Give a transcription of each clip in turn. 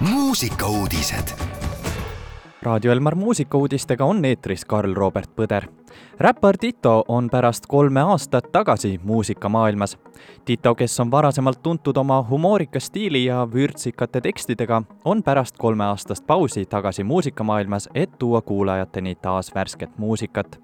muusikauudised. raadio Elmar muusikauudistega on eetris Karl-Robert Põder räppar Tito on pärast kolme aastat tagasi muusikamaailmas. Tito, kes on varasemalt tuntud oma humoorika stiili ja vürtsikate tekstidega, on pärast kolmeaastast pausi tagasi muusikamaailmas, et tuua kuulajateni taas värsket muusikat.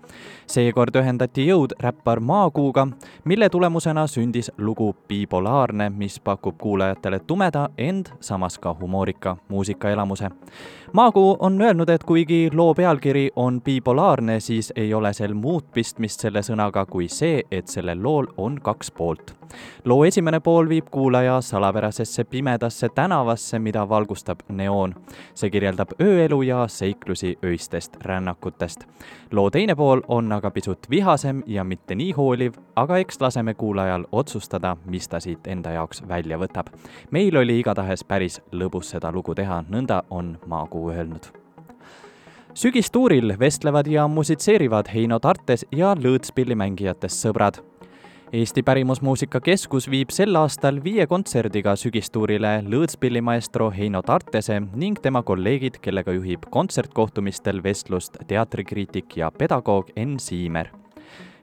seekord ühendati jõud räppar Maakuuga, mille tulemusena sündis lugu Bipolaarne, mis pakub kuulajatele tumeda, ent samas ka humoorika muusikaelamuse. Maakuu on öelnud, et kuigi loo pealkiri on bipolaarne, siis ei ole sel muud pistmist selle sõnaga kui see, et sellel lool on kaks poolt. loo esimene pool viib kuulaja salapärasesse pimedasse tänavasse, mida valgustab neoon. see kirjeldab ööelu ja seiklusi öistest rännakutest. loo teine pool on aga pisut vihasem ja mitte nii hooliv, aga eks laseme kuulajal otsustada, mis ta siit enda jaoks välja võtab. meil oli igatahes päris lõbus seda lugu teha, nõnda on Maakuu öelnud sügistuuril vestlevad ja musitseerivad Heino Tartes ja lõõtspillimängijatest sõbrad. Eesti Pärimusmuusika Keskus viib sel aastal viie kontserdiga sügistuurile lõõtspillimaestro Heino Tartese ning tema kolleegid, kellega juhib kontsertkohtumistel vestlust teatrikriitik ja pedagoog Enn Siimer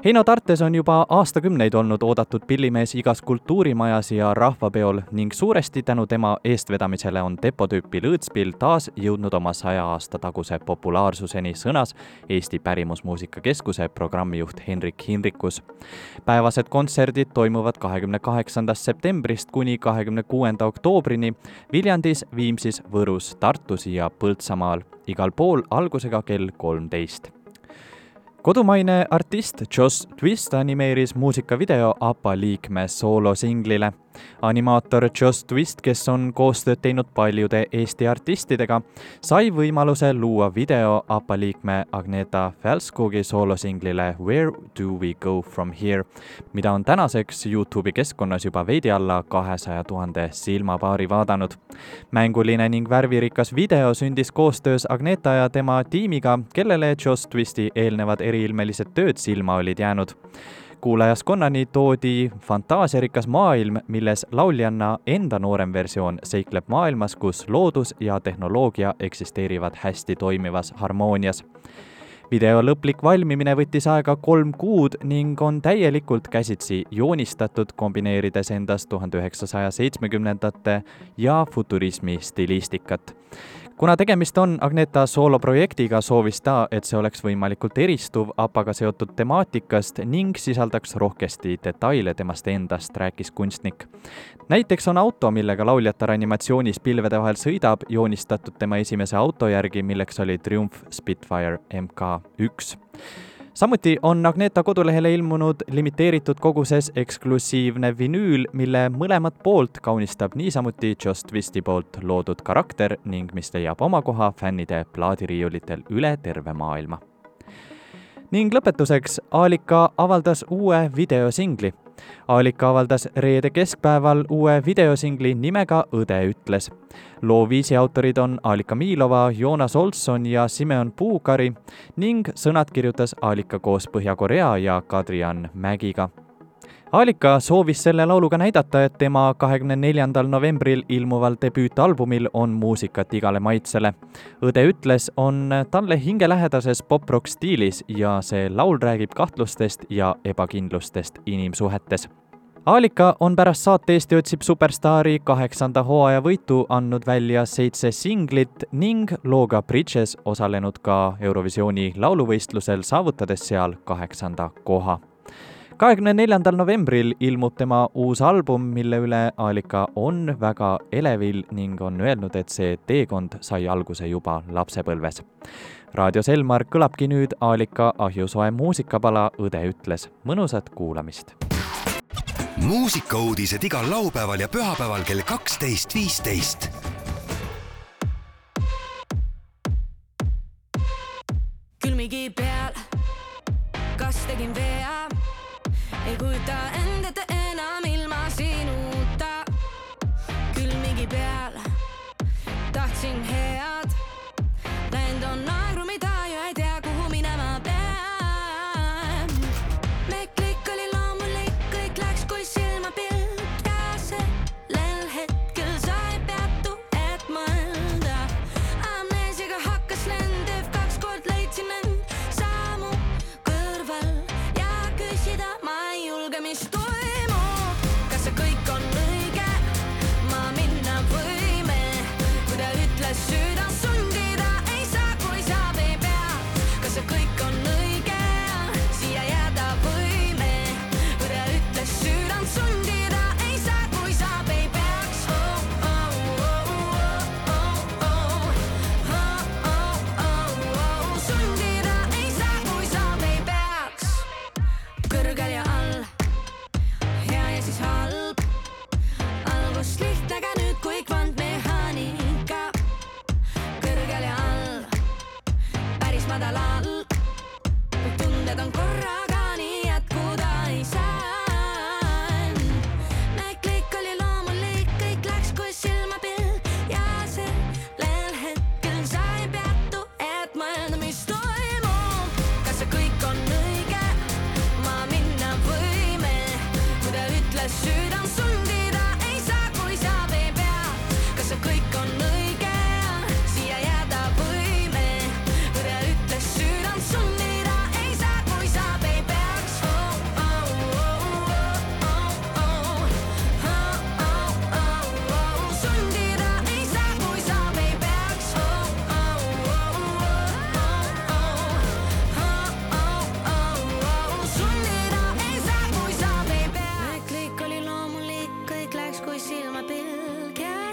Heino Tartes on juba aastakümneid olnud oodatud pillimees igas kultuurimajas ja rahvapeol ning suuresti tänu tema eestvedamisele on depotüüpi lõõtspill taas jõudnud oma saja aasta taguse populaarsuseni, sõnas Eesti Pärimusmuusika Keskuse programmijuht Henrik Hinrikus. päevased kontserdid toimuvad kahekümne kaheksandast septembrist kuni kahekümne kuuenda oktoobrini Viljandis, Viimsis, Võrus, Tartus ja Põltsamaal, igal pool algusega kell kolmteist kodumaine artist Joss Twist animeeris muusikavideo APA liikme soolosinglile animaator Joss Twist, kes on koostööd teinud paljude Eesti artistidega, sai võimaluse luua video APA liikme Agneta Fälskogi soolosinglile Where do we go from here, mida on tänaseks Youtube'i keskkonnas juba veidi alla kahesaja tuhande silmapaari vaadanud. mänguline ning värvirikas video sündis koostöös Agneta ja tema tiimiga, kellele Joss Twisti eelnevad eriilmelised tööd silma olid jäänud kuulajaskonnani toodi fantaasiarikas maailm, milles lauljanna enda noorem versioon seikleb maailmas, kus loodus ja tehnoloogia eksisteerivad hästi toimivas harmoonias. Video lõplik valmimine võttis aega kolm kuud ning on täielikult käsitsi joonistatud, kombineerides endas tuhande üheksasaja seitsmekümnendate ja futurismi stilistikat kuna tegemist on Agneta sooloprojektiga, soovis ta, et see oleks võimalikult eristuv APA-ga seotud temaatikast ning sisaldaks rohkesti detaile temast endast, rääkis kunstnik. näiteks on auto, millega lauljatar animatsioonis pilvede vahel sõidab, joonistatud tema esimese auto järgi, milleks oli Triumph Spitfire MK1 samuti on Agneta kodulehele ilmunud limiteeritud koguses eksklusiivne vinüül, mille mõlemat poolt kaunistab niisamuti Just Twisti poolt loodud karakter ning mis leiab oma koha fännide plaadiriiulitel üle terve maailma. ning lõpetuseks, Aalika avaldas uue videosingli Aalika avaldas reede keskpäeval uue videosingli nimega Õde ütles. loo viisi autorid on Aalika Miilova, Joonas Olson ja Simeon Puukari ning sõnad kirjutas Aalika koos Põhja-Korea ja Kadrian Mägiga Aalika soovis selle lauluga näidata, et tema kahekümne neljandal novembril ilmuval debüütalbumil on muusikat igale maitsele. õde ütles, on talle hingelähedases pop-rock stiilis ja see laul räägib kahtlustest ja ebakindlustest inimsuhetes Aalika on pärast saate Eesti otsib superstaari kaheksanda hooaja võitu andnud välja seitse singlit ning looga Bridges osalenud ka Eurovisiooni lauluvõistlusel, saavutades seal kaheksanda koha kahekümne neljandal novembril ilmub tema uus album, mille üle Aalika on väga elevil ning on öelnud, et see teekond sai alguse juba lapsepõlves. raadios Elmar kõlabki nüüd Aalika ahjusoe muusikapala Õde ütles. mõnusat kuulamist. muusikauudised igal laupäeval ja pühapäeval kell kaksteist, viisteist kujuta end ette enam ilma sinuta. külmigi peal, boy.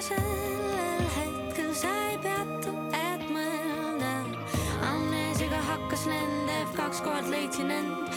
sellel hetkel sa ei peatu, et mõelda. amnesiaga hakkas lendev, kaks korda leidsin end.